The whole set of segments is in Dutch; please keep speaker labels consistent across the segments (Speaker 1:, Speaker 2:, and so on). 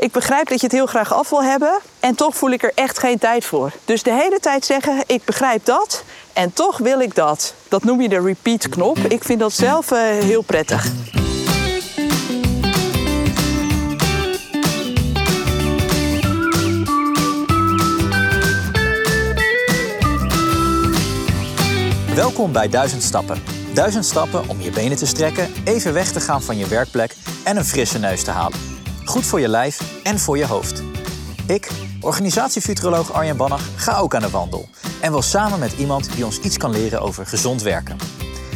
Speaker 1: Ik begrijp dat je het heel graag af wil hebben. En toch voel ik er echt geen tijd voor. Dus de hele tijd zeggen, ik begrijp dat. En toch wil ik dat. Dat noem je de repeat-knop. Ik vind dat zelf uh, heel prettig.
Speaker 2: Welkom bij 1000 Stappen. 1000 stappen om je benen te strekken, even weg te gaan van je werkplek en een frisse neus te halen. Goed voor je lijf en voor je hoofd. Ik, organisatiefuturoloog Arjen Bannach, ga ook aan de wandel. En wil samen met iemand die ons iets kan leren over gezond werken.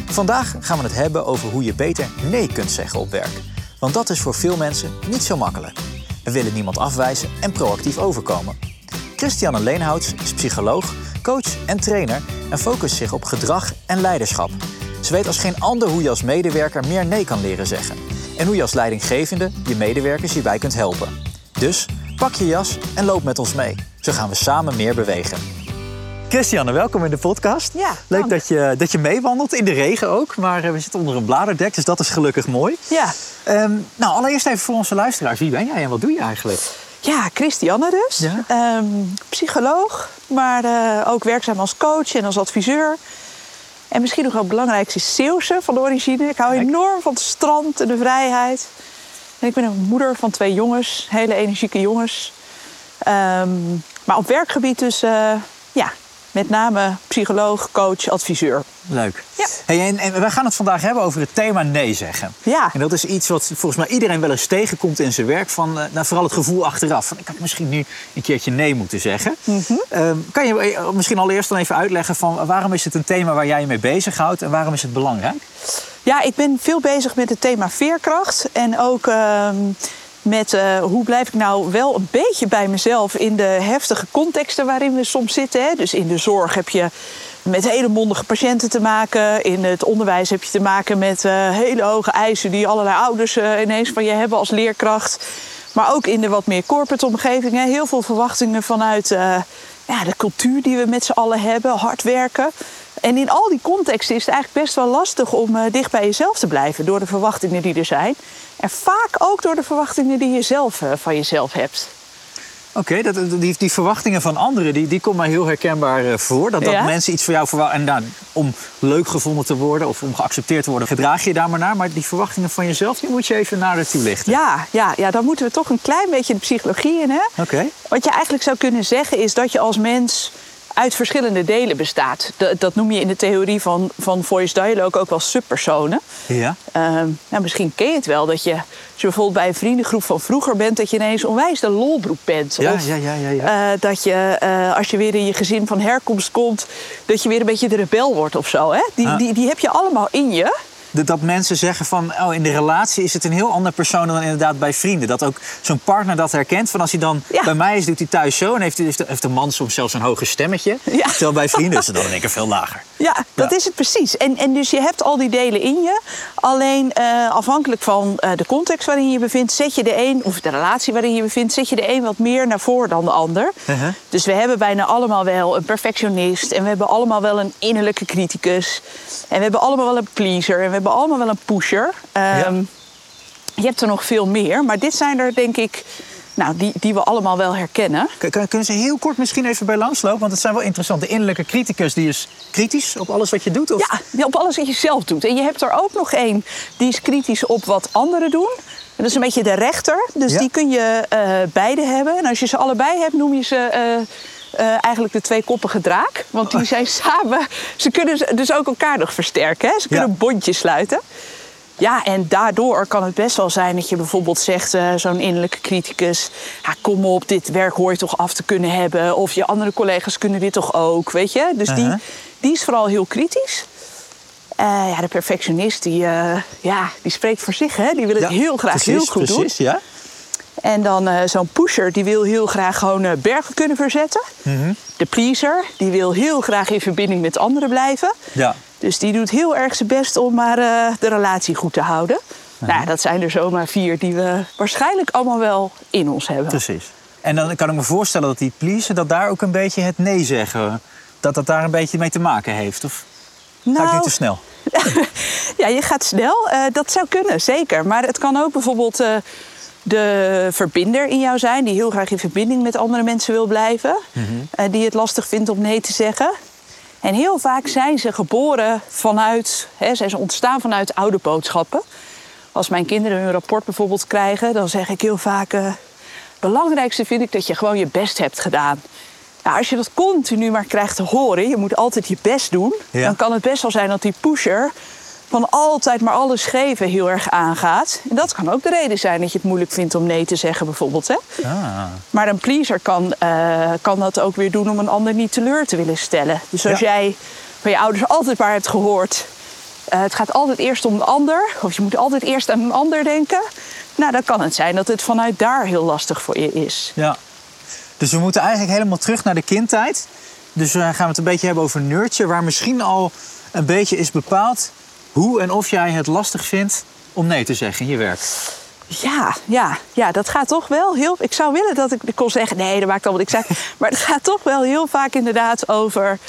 Speaker 2: Vandaag gaan we het hebben over hoe je beter nee kunt zeggen op werk. Want dat is voor veel mensen niet zo makkelijk. We willen niemand afwijzen en proactief overkomen. Christiane Leenhouts is psycholoog, coach en trainer en focust zich op gedrag en leiderschap. Ze weet als geen ander hoe je als medewerker meer nee kan leren zeggen. En hoe je als leidinggevende je medewerkers hierbij kunt helpen. Dus pak je jas en loop met ons mee. Zo gaan we samen meer bewegen. Christiane, welkom in de podcast.
Speaker 1: Ja,
Speaker 2: Leuk dat je, dat je meewandelt, in de regen ook. Maar eh, we zitten onder een bladerdek, dus dat is gelukkig mooi.
Speaker 1: Ja.
Speaker 2: Um, nou, allereerst even voor onze luisteraars. Wie ben jij en wat doe je eigenlijk?
Speaker 1: Ja, Christiane dus.
Speaker 2: Ja.
Speaker 1: Um, psycholoog, maar uh, ook werkzaam als coach en als adviseur. En misschien nog wel het belangrijkste is Zeeuwse van de origine. Ik hou enorm van het strand en de vrijheid. En ik ben een moeder van twee jongens, hele energieke jongens. Um, maar op werkgebied dus, uh, ja, met name psycholoog, coach, adviseur.
Speaker 2: Leuk.
Speaker 1: Ja.
Speaker 2: Hey, en, en we gaan het vandaag hebben over het thema nee zeggen.
Speaker 1: Ja.
Speaker 2: En dat is iets wat volgens mij iedereen wel eens tegenkomt in zijn werk. Van, nou, vooral het gevoel achteraf. Van, ik had misschien nu een keertje nee moeten zeggen.
Speaker 1: Mm -hmm.
Speaker 2: um, kan je eh, misschien allereerst dan even uitleggen van waarom is het een thema waar jij je mee bezighoudt en waarom is het belangrijk?
Speaker 1: Ja, ik ben veel bezig met het thema veerkracht. En ook uh, met uh, hoe blijf ik nou wel een beetje bij mezelf in de heftige contexten waarin we soms zitten. Hè? Dus in de zorg heb je met hele mondige patiënten te maken. In het onderwijs heb je te maken met uh, hele hoge eisen die allerlei ouders uh, ineens van je hebben als leerkracht. Maar ook in de wat meer corporate omgevingen. Heel veel verwachtingen vanuit ja, de cultuur die we met z'n allen hebben. Hard werken. En in al die contexten is het eigenlijk best wel lastig om uh, dicht bij jezelf te blijven door de verwachtingen die er zijn. En vaak ook door de verwachtingen die je zelf uh, van jezelf hebt.
Speaker 2: Oké, okay, die, die, verwachtingen van anderen, die, die komen mij heel herkenbaar voor. Dat, dat
Speaker 1: Ja?
Speaker 2: mensen iets van jou verwachten. En nou, om leuk gevonden te worden of om geaccepteerd te worden, gedraag je daar maar naar. Maar die verwachtingen van jezelf, die moet je even naar de toelichten.
Speaker 1: Ja, ja, ja, dan moeten we toch een klein beetje de psychologie in. Hè?
Speaker 2: Oké. Okay.
Speaker 1: Wat je eigenlijk zou kunnen zeggen is dat je als mens uit verschillende delen bestaat. Dat, dat noem je in de theorie van, van voice dialogue ook wel subpersonen.
Speaker 2: Ja.
Speaker 1: Uh, nou, misschien ken je het wel dat je, als je bijvoorbeeld bij een vriendengroep van vroeger bent, dat je ineens onwijs de lolbroek bent.
Speaker 2: Ja,
Speaker 1: of
Speaker 2: ja, ja, ja, ja.
Speaker 1: Uh, dat je, uh, als je weer in je gezin van herkomst komt, dat je weer een beetje de rebel wordt of zo. Hè? Die,
Speaker 2: Ah.
Speaker 1: die, die heb je allemaal in je.
Speaker 2: Dat mensen zeggen van, oh, in de relatie is het een heel ander persoon dan inderdaad bij vrienden. Dat ook zo'n partner dat herkent. Van als hij dan
Speaker 1: Ja.
Speaker 2: bij mij is, doet hij thuis zo. En heeft, heeft, heeft een man soms zelfs een hoger stemmetje.
Speaker 1: Ja.
Speaker 2: Terwijl bij vrienden is het dan in één keer veel lager.
Speaker 1: Ja, dat
Speaker 2: Ja.
Speaker 1: is het precies. En, en dus je hebt al die delen in je. Alleen uh, afhankelijk van uh, de context waarin je je bevindt, zet je de een, of de relatie waarin je je bevindt, zet je de een wat meer naar voren dan de ander.
Speaker 2: Uh -huh.
Speaker 1: Dus we hebben bijna allemaal wel een perfectionist. En we hebben allemaal wel een innerlijke criticus. En we hebben allemaal wel een pleaser. En we hebben allemaal wel een pusher. Um,
Speaker 2: Ja.
Speaker 1: Je hebt er nog veel meer. Maar dit zijn er denk ik, nou, die, die we allemaal wel herkennen.
Speaker 2: Kun- kun- Kunnen ze heel kort misschien even bij langslopen? Want het zijn wel interessant. De innerlijke criticus die is kritisch op alles wat je doet? Of?
Speaker 1: Ja, op alles wat je zelf doet. En je hebt er ook nog één die is kritisch op wat anderen doen. En dat is een beetje de rechter. Dus
Speaker 2: Ja.
Speaker 1: die kun je uh, beide hebben. En als je ze allebei hebt, noem je ze. Uh, uh, eigenlijk de tweekoppige draak. Want die zijn samen. Ze kunnen dus ook elkaar nog versterken. Hè? Ze kunnen
Speaker 2: Ja.
Speaker 1: een bondje sluiten. Ja, en daardoor kan het best wel zijn dat je bijvoorbeeld zegt, uh, zo'n innerlijke criticus, ja, kom op, dit werk hoor je toch af te kunnen hebben. Of je andere collega's kunnen dit toch ook, weet je. Dus
Speaker 2: Uh
Speaker 1: die,
Speaker 2: -huh.
Speaker 1: die is vooral heel kritisch. Uh, ja, de perfectionist, die, uh, ja, die spreekt voor zich, hè. Die wil het
Speaker 2: Ja,
Speaker 1: heel graag
Speaker 2: precies,
Speaker 1: heel goed
Speaker 2: precies,
Speaker 1: doen.
Speaker 2: ja.
Speaker 1: En dan uh, zo'n pusher, die wil heel graag gewoon uh, bergen kunnen verzetten.
Speaker 2: Mm -hmm.
Speaker 1: De pleaser, die wil heel graag in verbinding met anderen blijven.
Speaker 2: Ja.
Speaker 1: Dus die doet heel erg zijn best om maar uh, de relatie goed te houden.
Speaker 2: Mhm.
Speaker 1: Nou, dat zijn er zomaar vier die we waarschijnlijk allemaal wel in ons hebben.
Speaker 2: Precies. En dan kan ik me voorstellen dat die pleasen, dat daar ook een beetje het nee zeggen, dat dat daar een beetje mee te maken heeft. Of ga ik
Speaker 1: Nou,
Speaker 2: niet te snel?
Speaker 1: ja, je gaat snel. Uh, dat zou kunnen, zeker. Maar het kan ook bijvoorbeeld... Uh, de verbinder in jou zijn, die heel graag in verbinding met andere mensen wil blijven, eh, die het lastig vindt om nee te zeggen. En heel vaak zijn ze geboren vanuit, hè, zijn ze ontstaan vanuit oude boodschappen. Als mijn kinderen hun rapport bijvoorbeeld krijgen, dan zeg ik heel vaak: het belangrijkste vind ik dat je gewoon je best hebt gedaan. Als je dat continu maar krijgt te horen, je moet altijd je best doen,
Speaker 2: Ja.
Speaker 1: dan kan het best wel zijn dat die pusher van altijd maar alles geven heel erg aangaat. En dat kan ook de reden zijn dat je het moeilijk vindt om nee te zeggen, bijvoorbeeld. Hè?
Speaker 2: Ah,
Speaker 1: Maar een pleaser kan, eh, kan dat ook weer doen om een ander niet teleur te willen stellen. Dus als
Speaker 2: Ja.
Speaker 1: jij van je ouders altijd maar hebt gehoord... eh, het gaat altijd eerst om de ander, of je moet altijd eerst aan een ander denken... nou, dan kan het zijn dat het vanuit daar heel lastig voor je is.
Speaker 2: ja. Dus we moeten eigenlijk helemaal terug naar de kindtijd. Dus dan gaan we het een beetje hebben over nurture, waar misschien al een beetje is bepaald hoe en of jij het lastig vindt om nee te zeggen in je werk.
Speaker 1: Ja, ja, ja, dat gaat toch wel heel... Ik zou willen dat ik kon zeggen, nee, dat maakt al wat ik zei. Maar het gaat toch wel heel vaak inderdaad over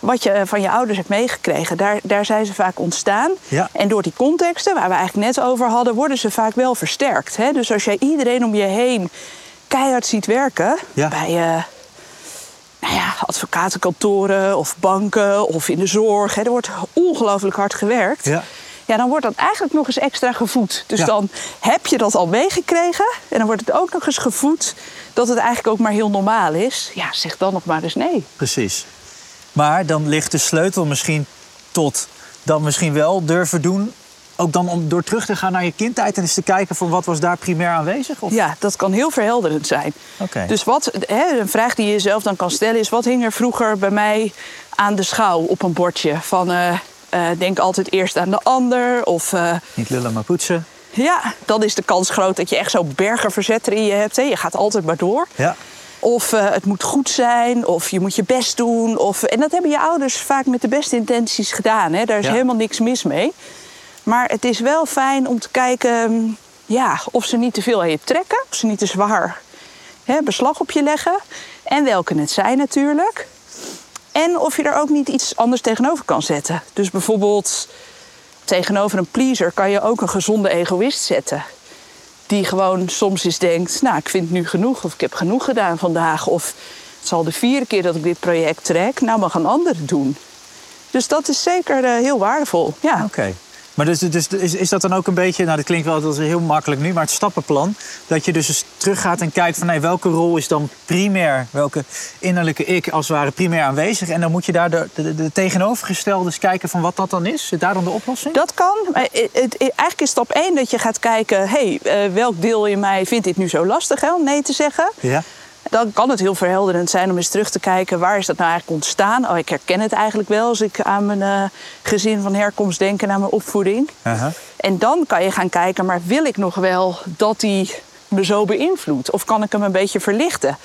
Speaker 1: wat je van je ouders hebt meegekregen. Daar, daar zijn ze vaak ontstaan.
Speaker 2: Ja.
Speaker 1: En door die contexten, waar we eigenlijk net over hadden... worden ze vaak wel versterkt. Hè? Dus als jij iedereen om je heen keihard ziet werken...
Speaker 2: Ja.
Speaker 1: bij eh, nou ja, advocatenkantoren of banken of in de zorg... Hè, er wordt ongelooflijk hard gewerkt...
Speaker 2: Ja.
Speaker 1: Ja, dan wordt dat eigenlijk nog eens extra gevoed. Dus
Speaker 2: Ja.
Speaker 1: dan heb je dat al meegekregen. En dan wordt het ook nog eens gevoed dat het eigenlijk ook maar heel normaal is. Ja, zeg dan nog maar eens nee.
Speaker 2: Precies. Maar dan ligt de sleutel misschien tot dat misschien wel durven doen. Ook dan om door terug te gaan naar je kindtijd en eens te kijken van wat was daar primair aanwezig? Of?
Speaker 1: Ja, dat kan heel verhelderend zijn.
Speaker 2: Oké.
Speaker 1: Dus wat, hè, een vraag die je jezelf dan kan stellen is... wat hing er vroeger bij mij aan de schouw op een bordje? Van eh, eh, denk altijd eerst aan de ander of... eh,
Speaker 2: Niet lullen maar poetsen.
Speaker 1: ja, dan is de kans groot dat je echt zo'n bergenverzetter in je hebt. Hè. Je gaat altijd maar door.
Speaker 2: Ja.
Speaker 1: Of het moet goed zijn, of je moet je best doen. Of, en dat hebben je ouders vaak met de beste intenties gedaan. Hè? Daar is
Speaker 2: Ja.
Speaker 1: helemaal niks mis mee. Maar het is wel fijn om te kijken mm, ja, of ze niet te veel aan je trekken. Of ze niet te zwaar hè, beslag op je leggen. En welke het zijn natuurlijk. En of je er ook niet iets anders tegenover kan zetten. Dus bijvoorbeeld tegenover een pleaser kan je ook een gezonde egoïst zetten. Die gewoon soms eens denkt, nou ik vind nu genoeg. Of ik heb genoeg gedaan vandaag. Of het zal de vierde keer dat ik dit project trek. Nou mag een ander doen. Dus dat is zeker eh, heel waardevol. Ja.
Speaker 2: Oké. Maar dus, dus is, is dat dan ook een beetje, nou dat klinkt wel dat is heel makkelijk nu, maar het stappenplan. Dat je dus eens teruggaat en kijkt van nee, welke rol is dan primair, welke innerlijke ik als het ware primair aanwezig. En dan moet je daar de, de, de tegenovergestelde eens kijken van wat dat dan is. Zit daar dan de oplossing?
Speaker 1: Dat kan. Maar het- het- eigenlijk is stap 1 dat je gaat kijken... hé, hey, eh, welk deel in mij vindt dit nu zo lastig hè, om nee te zeggen?
Speaker 2: Ja.
Speaker 1: Dan kan het heel verhelderend zijn om eens terug te kijken... waar is dat nou eigenlijk ontstaan? Oh, ik herken het eigenlijk wel als ik aan mijn eh, gezin van herkomst denk... en aan mijn opvoeding. En dan kan je gaan kijken, maar wil ik nog wel dat die me zo beïnvloedt? Of kan ik hem een beetje verlichten?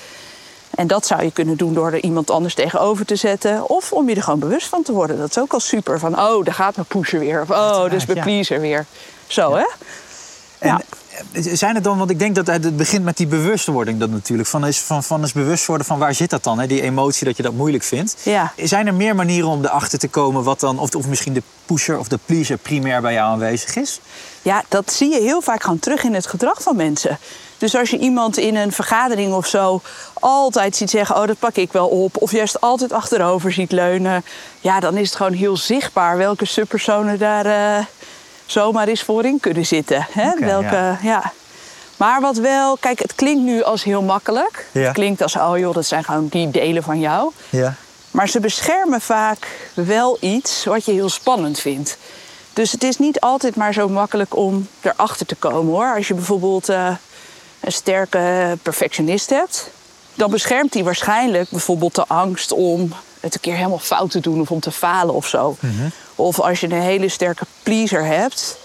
Speaker 1: En dat zou je kunnen doen door er iemand anders tegenover te zetten. Of om je er gewoon bewust van te worden. Dat is ook al super. Van, oh, daar gaat mijn pusher weer. Of, oh, is mijn pleaser weer. Zo, hè?
Speaker 2: En
Speaker 1: Ja.
Speaker 2: Zijn het dan, want ik denk dat het begint met die bewustwording dat natuurlijk. Van is, van, van is bewust worden van waar zit dat dan, hè? die emotie dat je dat moeilijk vindt.
Speaker 1: Ja.
Speaker 2: Zijn er meer manieren om erachter te komen wat dan, of, of misschien de pusher of de pleaser primair bij jou aanwezig is?
Speaker 1: Ja, dat zie je heel vaak gewoon terug in het gedrag van mensen. Dus als je iemand in een vergadering of zo altijd ziet zeggen: Oh, dat pak ik wel op. Of juist altijd achterover ziet leunen. Ja, dan is het gewoon heel zichtbaar welke subpersonen daar eh, zomaar eens voor in kunnen zitten. Hè? Welke,
Speaker 2: ja.
Speaker 1: ja. Maar wat wel, kijk, het klinkt nu als heel makkelijk.
Speaker 2: Ja.
Speaker 1: Het klinkt als: Oh joh, dat zijn gewoon die delen van jou.
Speaker 2: Ja.
Speaker 1: Maar ze beschermen vaak wel iets wat je heel spannend vindt. Dus het is niet altijd maar zo makkelijk om erachter te komen hoor. Als je bijvoorbeeld eh, een sterke perfectionist hebt, dan beschermt hij waarschijnlijk bijvoorbeeld de angst om het een keer helemaal fout te doen of om te falen of zo. Of als je een hele sterke pleaser hebt,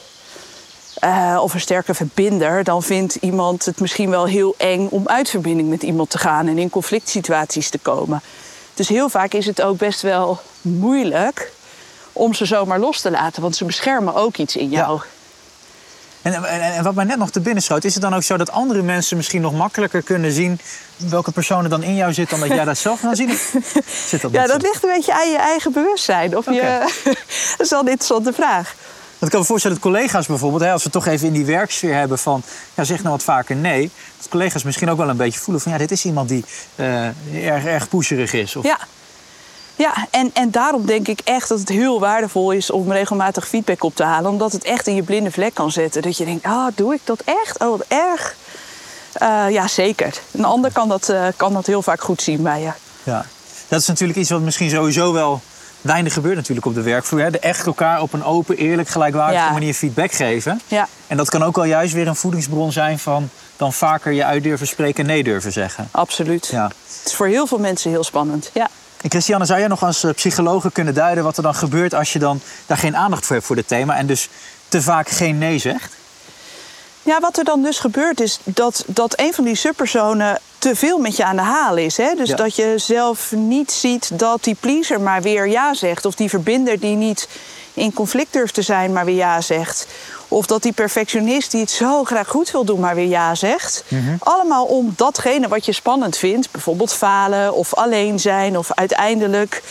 Speaker 1: eh, of een sterke verbinder, dan vindt iemand het misschien wel heel eng om uit verbinding met iemand te gaan en in conflict situaties te komen. Dus heel vaak is het ook best wel moeilijk om ze zomaar los te laten, want ze beschermen ook iets in jou.
Speaker 2: En, en, en wat mij net nog te binnen schoot, is het dan ook zo dat andere mensen misschien nog makkelijker kunnen zien welke personen dan in jou zitten dan dat jij dat zelf kan zien? Zit dat
Speaker 1: Ja, dat
Speaker 2: zo?
Speaker 1: ligt een beetje aan je eigen bewustzijn. Of je, dat is wel een interessante vraag.
Speaker 2: Want ik kan me voorstellen dat collega's bijvoorbeeld, hè, als we toch even in die werksfeer hebben van ja, zeg nou wat vaker nee, dat collega's misschien ook wel een beetje voelen van ja, dit is iemand die eh, erg, erg pusherig is. Of...
Speaker 1: Ja. Ja, en, en daarom denk ik echt dat het heel waardevol is om regelmatig feedback op te halen. Omdat het echt in je blinde vlek kan zetten. Dat je denkt, ah, oh, doe ik dat echt? Oh, wat erg. Uh, ja, zeker. Een ander kan dat, uh, kan dat heel vaak goed zien bij je.
Speaker 2: Ja, dat is natuurlijk iets wat misschien sowieso wel weinig gebeurt natuurlijk op de werkvloer. Hè? De echt elkaar op een open, eerlijk, gelijkwaardige ja. manier feedback geven.
Speaker 1: Ja.
Speaker 2: En dat kan ook wel juist weer een voedingsbron zijn van dan vaker je uit durven spreken en nee durven zeggen.
Speaker 1: Absoluut. Ja. Het is voor heel veel mensen heel spannend. Ja.
Speaker 2: En Christiane, zou jij nog als eh, psychologe kunnen duiden wat er dan gebeurt als je dan daar geen aandacht voor hebt voor dit thema en dus te vaak geen nee zegt?
Speaker 1: Ja, wat er dan dus gebeurt is dat, dat een van die subpersonen te veel met je aan de haal is. Hè? Dus dat je zelf niet ziet dat die pleaser maar weer ja zegt. Of die verbinder die niet in conflict durft te zijn, maar weer ja zegt. Of dat die perfectionist die het zo graag goed wil doen, maar weer ja zegt. Mhm. Allemaal om datgene wat je spannend vindt, bijvoorbeeld falen of alleen zijn of uiteindelijk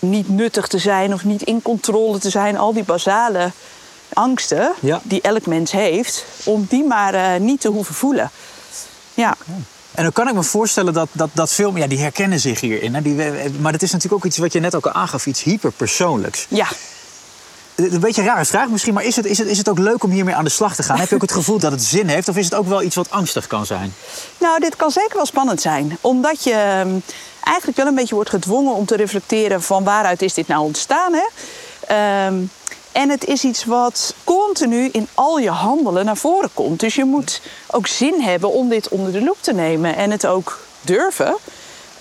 Speaker 1: niet nuttig te zijn of niet in controle te zijn. Al die basale angsten die elk mens heeft, om die maar uh, niet te hoeven voelen. Ja.
Speaker 2: En dan kan ik me voorstellen dat, dat, dat veel, ja, die herkennen zich hierin. Hè? Die, maar het is natuurlijk ook iets wat je net ook al aangaf, iets hyperpersoonlijks.
Speaker 1: Ja.
Speaker 2: Een beetje een rare vraag misschien, maar is het, is, het, is het ook leuk om hiermee aan de slag te gaan? Heb je ook het gevoel dat het zin heeft of is het ook wel iets wat angstig kan zijn?
Speaker 1: Nou, dit kan zeker wel spannend zijn. Omdat je ehm, eigenlijk wel een beetje wordt gedwongen om te reflecteren van waaruit is dit nou ontstaan. Hè? Um, en het is iets wat continu in al je handelen naar voren komt. Dus je moet ook zin hebben om dit onder de loep te nemen en het ook durven.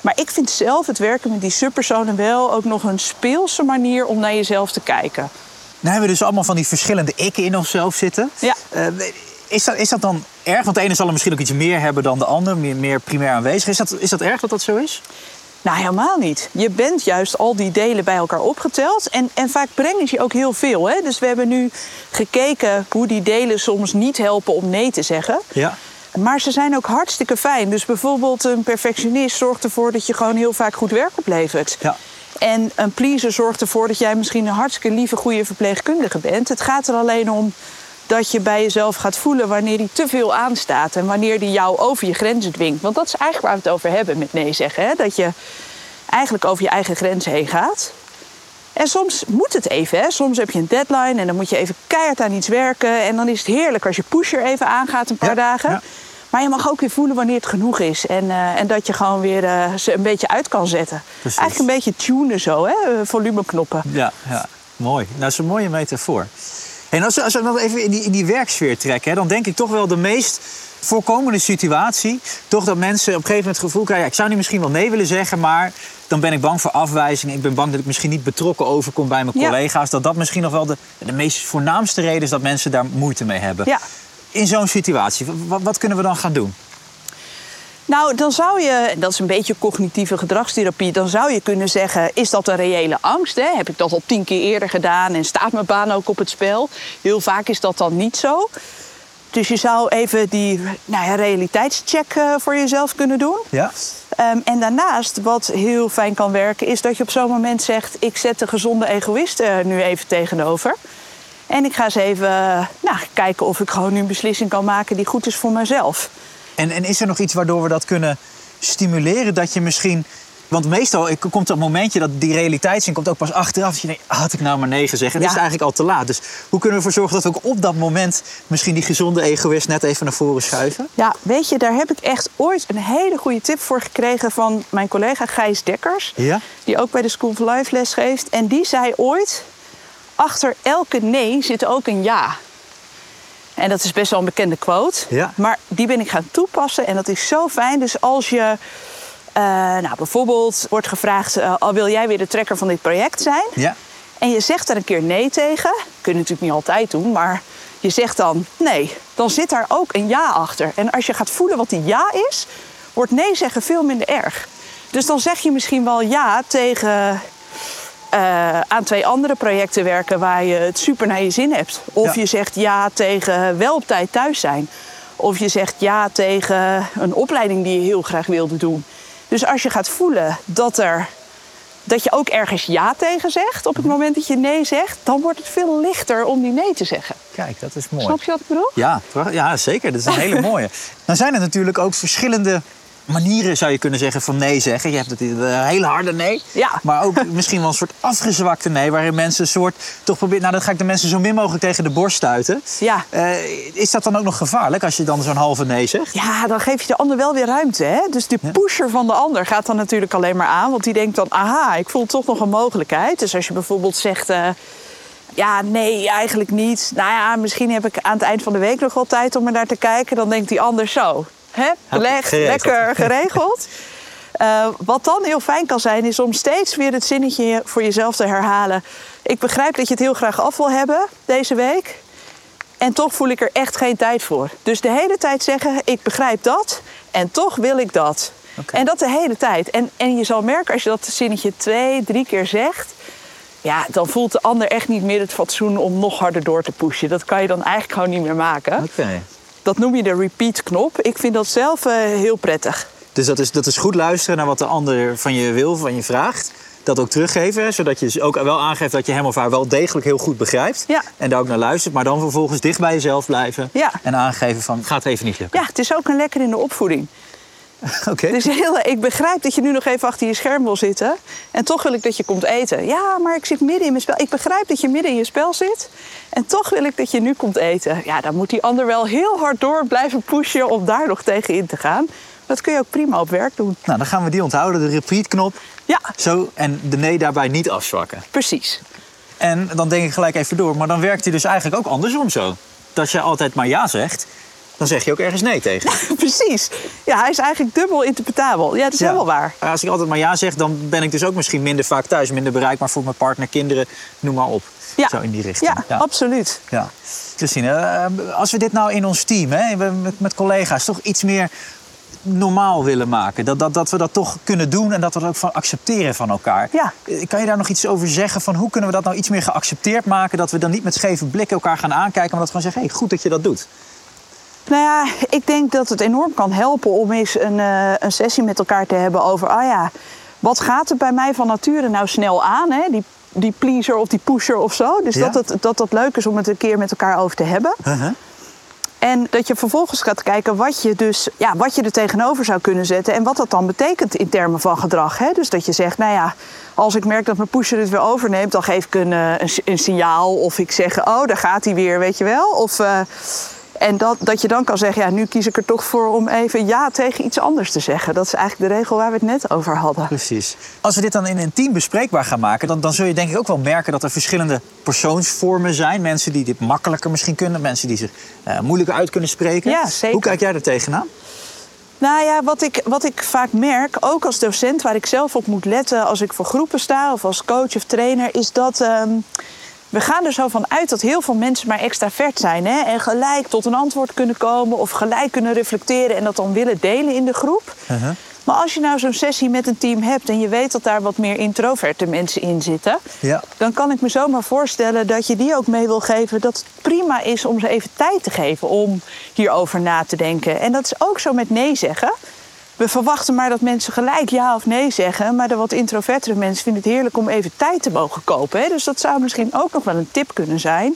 Speaker 1: Maar ik vind zelf het werken met die subpersonen wel ook nog een speelse manier om naar jezelf te kijken.
Speaker 2: Nou hebben we dus allemaal van die verschillende ikken in onszelf zitten.
Speaker 1: Ja.
Speaker 2: Uh, is, dat, is dat dan erg? Want de ene zal er misschien ook iets meer hebben dan de ander, meer, meer primair aanwezig. Is dat, is dat erg dat dat zo is?
Speaker 1: Nou, helemaal niet. Je bent juist al die delen bij elkaar opgeteld. En, en vaak brengen ze je ook heel veel. Hè? Dus we hebben nu gekeken hoe die delen soms niet helpen om nee te zeggen.
Speaker 2: Ja.
Speaker 1: Maar ze zijn ook hartstikke fijn. Dus bijvoorbeeld een perfectionist zorgt ervoor dat je gewoon heel vaak goed werk oplevert.
Speaker 2: Ja.
Speaker 1: En een pleaser zorgt ervoor dat jij misschien een hartstikke lieve, goede verpleegkundige bent. Het gaat er alleen om dat je bij jezelf gaat voelen wanneer die te veel aanstaat en wanneer die jou over je grenzen dwingt. Want dat is eigenlijk waar we het over hebben met nee zeggen. Hè? Dat je eigenlijk over je eigen grens heen gaat. En soms moet het even. Hè? Soms heb je een deadline en dan moet je even keihard aan iets werken. En dan is het heerlijk als je pusher even aangaat een paar dagen. Maar je mag ook weer voelen wanneer het genoeg is. En, uh, en dat je gewoon weer uh, ze een beetje uit kan zetten. Precies. Eigenlijk een beetje tunen zo, hè? Eh, volumeknoppen.
Speaker 2: Ja, ja, mooi. Nou, dat is een mooie metafoor. En als, als we dan even in die, in die werksfeer trekken, hè, dan denk ik toch wel de meest voorkomende situatie. Toch dat mensen op een gegeven moment het gevoel krijgen: ja, ik zou nu misschien wel nee willen zeggen, maar dan ben ik bang voor afwijzing. Ik ben bang dat ik misschien niet betrokken overkom bij mijn collega's. Dat dat misschien nog wel de, de meest voornaamste reden is dat mensen daar moeite mee hebben.
Speaker 1: Ja.
Speaker 2: In zo'n situatie, wat, wat kunnen we dan gaan doen?
Speaker 1: Nou, dan zou je, dat is een beetje cognitieve gedragstherapie, dan zou je kunnen zeggen: is dat een reële angst? Hè? Heb ik dat al tien keer eerder gedaan en staat mijn baan ook op het spel? Heel vaak is dat dan niet zo. Dus je zou even die nou ja, realiteitscheck uh, voor jezelf kunnen doen.
Speaker 2: Ja.
Speaker 1: Um, en daarnaast, wat heel fijn kan werken, is dat je op zo'n moment zegt: ik zet de gezonde egoïst uh, nu even tegenover. En ik ga eens even uh, nou, kijken of ik gewoon nu een beslissing kan maken die goed is voor mezelf.
Speaker 2: En, en is er nog iets waardoor we dat kunnen stimuleren? Dat je misschien. Want meestal komt er een momentje dat die realiteitszin komt ook pas achteraf. Dat je denkt, ah, had ik nou maar nee gezegd? En ja. is eigenlijk al te laat. Dus hoe kunnen we ervoor zorgen dat we ook op dat moment misschien die gezonde egoïst net even naar voren schuiven?
Speaker 1: Ja, weet je, daar heb ik echt ooit een hele goede tip voor gekregen van mijn collega Gijs Dekkers.
Speaker 2: Ja?
Speaker 1: Die ook bij de School of Life les geeft. En die zei ooit: achter elke nee zit ook een ja. En dat is best wel een bekende quote.
Speaker 2: Ja.
Speaker 1: Maar die ben ik gaan toepassen en dat is zo fijn. Dus als je uh, nou, bijvoorbeeld wordt gevraagd: uh, al wil jij weer de trekker van dit project zijn?
Speaker 2: Ja.
Speaker 1: En je zegt daar een keer nee tegen. Kun je natuurlijk niet altijd doen, maar je zegt dan nee. Dan zit daar ook een ja achter. En als je gaat voelen wat die ja is, wordt nee zeggen veel minder erg. Dus dan zeg je misschien wel ja tegen uh, aan twee andere projecten werken waar je het super naar je zin hebt. Of ja. je zegt ja tegen wel op tijd thuis zijn. Of je zegt ja tegen een opleiding die je heel graag wilde doen. Dus als je gaat voelen dat er dat je ook ergens ja tegen zegt op het moment dat je nee zegt, dan wordt het veel lichter om die nee te zeggen.
Speaker 2: Kijk, dat is mooi.
Speaker 1: Snap je wat ik bedoel?
Speaker 2: Ja, ja, zeker. Dat is een hele mooie. Dan zijn er natuurlijk ook verschillende manieren, zou je kunnen zeggen, van nee zeggen. Je hebt het een hele harde nee.
Speaker 1: Ja.
Speaker 2: Maar ook misschien wel een soort afgezwakte nee. Waarin mensen een soort toch proberen. Nou, dan ga ik de mensen zo min mogelijk tegen de borst stuiten.
Speaker 1: Ja.
Speaker 2: Eh, is dat dan ook nog gevaarlijk als je dan zo'n halve nee zegt?
Speaker 1: Ja, dan geef je de ander wel weer ruimte. Hè? Dus de pusher van de ander gaat dan natuurlijk alleen maar aan. Want die denkt dan, aha, ik voel toch nog een mogelijkheid. Dus als je bijvoorbeeld zegt... eh, ja, nee, eigenlijk niet. Nou ja, misschien heb ik aan het eind van de week nog wel tijd om er naar te kijken. Dan denkt die ander zo. Hè?
Speaker 2: Geregeld.
Speaker 1: lekker geregeld. Eh, wat dan heel fijn kan zijn, is om steeds weer het zinnetje voor jezelf te herhalen. Ik begrijp dat je het heel graag af wil hebben deze week. En toch voel ik er echt geen tijd voor. Dus de hele tijd zeggen, ik begrijp dat. En toch wil ik dat. En dat de hele tijd. En, en je zal merken als je dat zinnetje twee, drie keer zegt... Ja, dan voelt de ander echt niet meer het fatsoen om nog harder door te pushen. Dat kan je dan eigenlijk gewoon niet meer maken.
Speaker 2: Oké.
Speaker 1: Dat noem je de repeat-knop. Ik vind dat zelf eh, heel prettig.
Speaker 2: Dus dat is, dat is goed luisteren naar wat de ander van je wil, van je vraagt. Dat ook teruggeven, zodat je ook wel aangeeft dat je hem of haar wel degelijk heel goed begrijpt.
Speaker 1: Ja.
Speaker 2: En daar ook naar luistert. Maar dan vervolgens dicht bij jezelf blijven.
Speaker 1: Ja.
Speaker 2: En aangeven van, gaat even niet lukken.
Speaker 1: Ja, het is ook een lekker in de opvoeding.
Speaker 2: Oké.
Speaker 1: Dus heel, ik begrijp dat je nu nog even achter je scherm wil zitten. En toch wil ik dat je komt eten. Ja, maar ik zit midden in mijn spel. Ik begrijp dat je midden in je spel zit. En toch wil ik dat je nu komt eten. Ja, dan moet die ander wel heel hard door blijven pushen om daar nog tegen in te gaan. Dat kun je ook prima op werk doen.
Speaker 2: Nou, dan gaan we die onthouden, de repeat-knop.
Speaker 1: Ja,
Speaker 2: Zo, en de nee daarbij niet afzwakken.
Speaker 1: precies.
Speaker 2: En dan denk ik gelijk even door, maar dan werkt hij dus eigenlijk ook andersom zo. Dat je altijd maar ja zegt, dan zeg je ook ergens nee tegen.
Speaker 1: precies. Ja, hij is eigenlijk dubbel interpretabel. Ja, dat is helemaal waar.
Speaker 2: Als ik altijd maar ja zeg, dan ben ik dus ook misschien minder vaak thuis, minder bereikbaar voor mijn partner, kinderen, noem maar op.
Speaker 1: Ja,
Speaker 2: Zo in die richting.
Speaker 1: ja, absoluut.
Speaker 2: Ja. Christine, eh, als we dit nou in ons team, hè, met, met collega's, toch iets meer normaal willen maken. Dat, dat, dat we dat toch kunnen doen en dat we dat ook van accepteren van elkaar.
Speaker 1: Ja.
Speaker 2: Eh, Kan je daar nog iets over zeggen? Van hoe kunnen we dat nou iets meer geaccepteerd maken? Dat we dan niet met scheve blikken elkaar gaan aankijken, maar dat we gewoon zeggen: hey, goed dat je dat doet.
Speaker 1: Nou ja, ik denk dat het enorm kan helpen om eens een, eh, een sessie met elkaar te hebben over... ah ja, wat gaat er bij mij van nature nou snel aan? Hè? Die, die pleaser of die pusher of zo. Dus
Speaker 2: Ja.
Speaker 1: dat, het, dat dat leuk is om het een keer met elkaar over te hebben. En dat je vervolgens gaat kijken wat je, dus, ja, wat je er tegenover zou kunnen zetten... en wat dat dan betekent in termen van gedrag. Hè? Dus dat je zegt, nou ja, als ik merk dat mijn pusher het weer overneemt... dan geef ik een, eh, een signaal of ik zeg, oh, daar gaat hij weer, weet je wel. Of, eh, en dat, dat je dan kan zeggen, ja, nu kies ik er toch voor om even ja tegen iets anders te zeggen. Dat is eigenlijk de regel waar we het net over hadden.
Speaker 2: Precies. Als we dit dan in een team bespreekbaar gaan maken, dan, dan zul je denk ik ook wel merken dat er verschillende persoonsvormen zijn. Mensen die dit makkelijker misschien kunnen, mensen die zich eh, moeilijker uit kunnen spreken.
Speaker 1: Ja, zeker.
Speaker 2: Hoe kijk jij er tegenaan?
Speaker 1: Nou ja, wat ik, wat ik vaak merk, ook als docent, waar ik zelf op moet letten als ik voor groepen sta of als coach of trainer, is dat ehm, we gaan er zo van uit dat heel veel mensen maar extravert zijn hè, en gelijk tot een antwoord kunnen komen of gelijk kunnen reflecteren en dat dan willen delen in de groep. Maar als je nou zo'n sessie met een team hebt en je weet dat daar wat meer introverte mensen in zitten,
Speaker 2: Ja.
Speaker 1: dan kan ik me zomaar voorstellen dat je die ook mee wil geven dat het prima is om ze even tijd te geven om hierover na te denken. En dat is ook zo met nee zeggen. We verwachten maar dat mensen gelijk ja of nee zeggen, maar de wat introvertere mensen vinden het heerlijk om even tijd te mogen kopen. Hè? Dus dat zou misschien ook nog wel een tip kunnen zijn.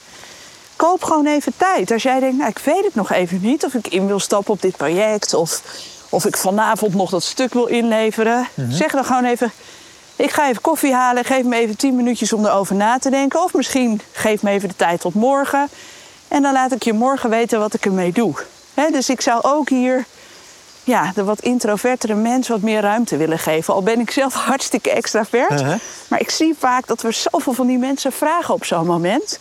Speaker 1: Koop gewoon even tijd. Als jij denkt, nou, ik weet het nog even niet of ik in wil stappen op dit project of, of ik vanavond nog dat stuk wil inleveren, zeg dan gewoon even: ik ga even koffie halen, geef me even 10 minuutjes om erover na te denken. Of misschien geef me even de tijd tot morgen. En dan laat ik je morgen weten wat ik ermee doe. Hè, dus ik zou ook hier ja, de wat introvertere mensen wat meer ruimte willen geven. Al ben ik zelf hartstikke extravert.
Speaker 2: Uh-huh.
Speaker 1: Maar ik zie vaak dat we zoveel van die mensen vragen op zo'n moment.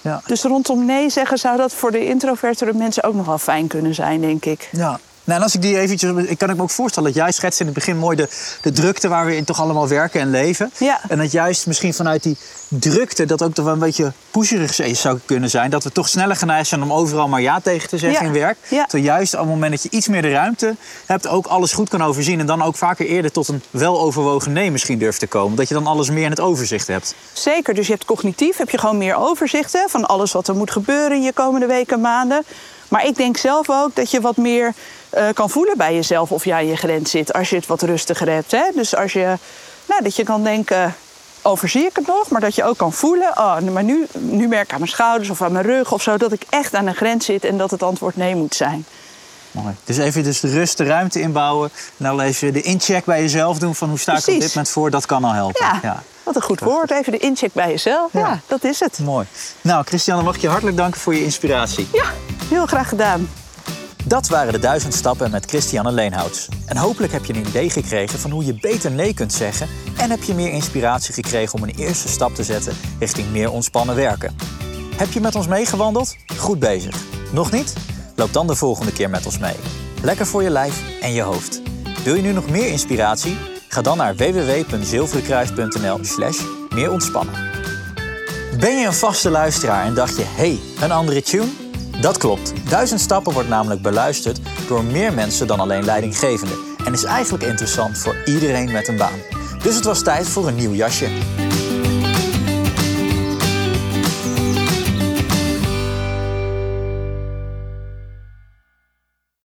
Speaker 2: Ja.
Speaker 1: Dus rondom nee zeggen zou dat voor de introvertere mensen ook nog wel fijn kunnen zijn, denk ik.
Speaker 2: Ja. Nou, en als ik die eventjes, ik kan ik me ook voorstellen dat jij schetst in het begin mooi de, de drukte waar we in toch allemaal werken en leven.
Speaker 1: Ja.
Speaker 2: En dat juist misschien vanuit die drukte dat ook toch wel een beetje pusherig zou kunnen zijn. Dat we toch sneller geneigd zijn om overal maar ja tegen te zeggen
Speaker 1: Ja.
Speaker 2: in werk.
Speaker 1: Ja.
Speaker 2: Terwijl juist op het moment dat je iets meer de ruimte hebt, ook alles goed kan overzien. En dan ook vaker eerder tot een weloverwogen nee misschien durft te komen. Dat je dan alles meer in het overzicht hebt.
Speaker 1: Zeker, dus je hebt cognitief heb je gewoon meer overzicht hè, van alles wat er moet gebeuren in je komende weken, maanden. Maar ik denk zelf ook dat je wat meer eh, kan voelen bij jezelf of jij aan je grens zit als je het wat rustiger hebt. Hè? Dus als je Nou, dat je kan denken, overzie ik het nog? Maar dat je ook kan voelen, oh, maar nu, nu merk ik aan mijn schouders of aan mijn rug of zo... dat ik echt aan een grens zit en dat het antwoord nee moet zijn.
Speaker 2: Mooi. Dus even dus de rust, de ruimte inbouwen. En dan even de incheck bij jezelf doen van hoe sta ik op dit moment voor. Dat kan al helpen.
Speaker 1: Ja, wat een goed woord. Even de incheck bij jezelf. Ja,
Speaker 2: Ja.
Speaker 1: dat is het.
Speaker 2: Mooi. Nou, Christiane, mag ik je hartelijk danken voor je inspiratie.
Speaker 1: Ja, heel graag gedaan.
Speaker 2: Dat waren de duizend stappen met Christiane Leenhouts. En hopelijk heb je een idee gekregen van hoe je beter nee kunt zeggen. En heb je meer inspiratie gekregen om een eerste stap te zetten richting meer ontspannen werken. Heb je met ons meegewandeld? Goed bezig. Nog niet? Loop dan de volgende keer met ons mee. Lekker voor je lijf en je hoofd. Wil je nu nog meer inspiratie? Ga dan naar www.zilverenkruis.nl slash meer ontspannen. Ben je een vaste luisteraar en dacht je, hey, een andere tune? Dat klopt. Duizend Stappen wordt namelijk beluisterd door meer mensen dan alleen leidinggevenden. En is eigenlijk interessant voor iedereen met een baan. Dus het was tijd voor een nieuw jasje.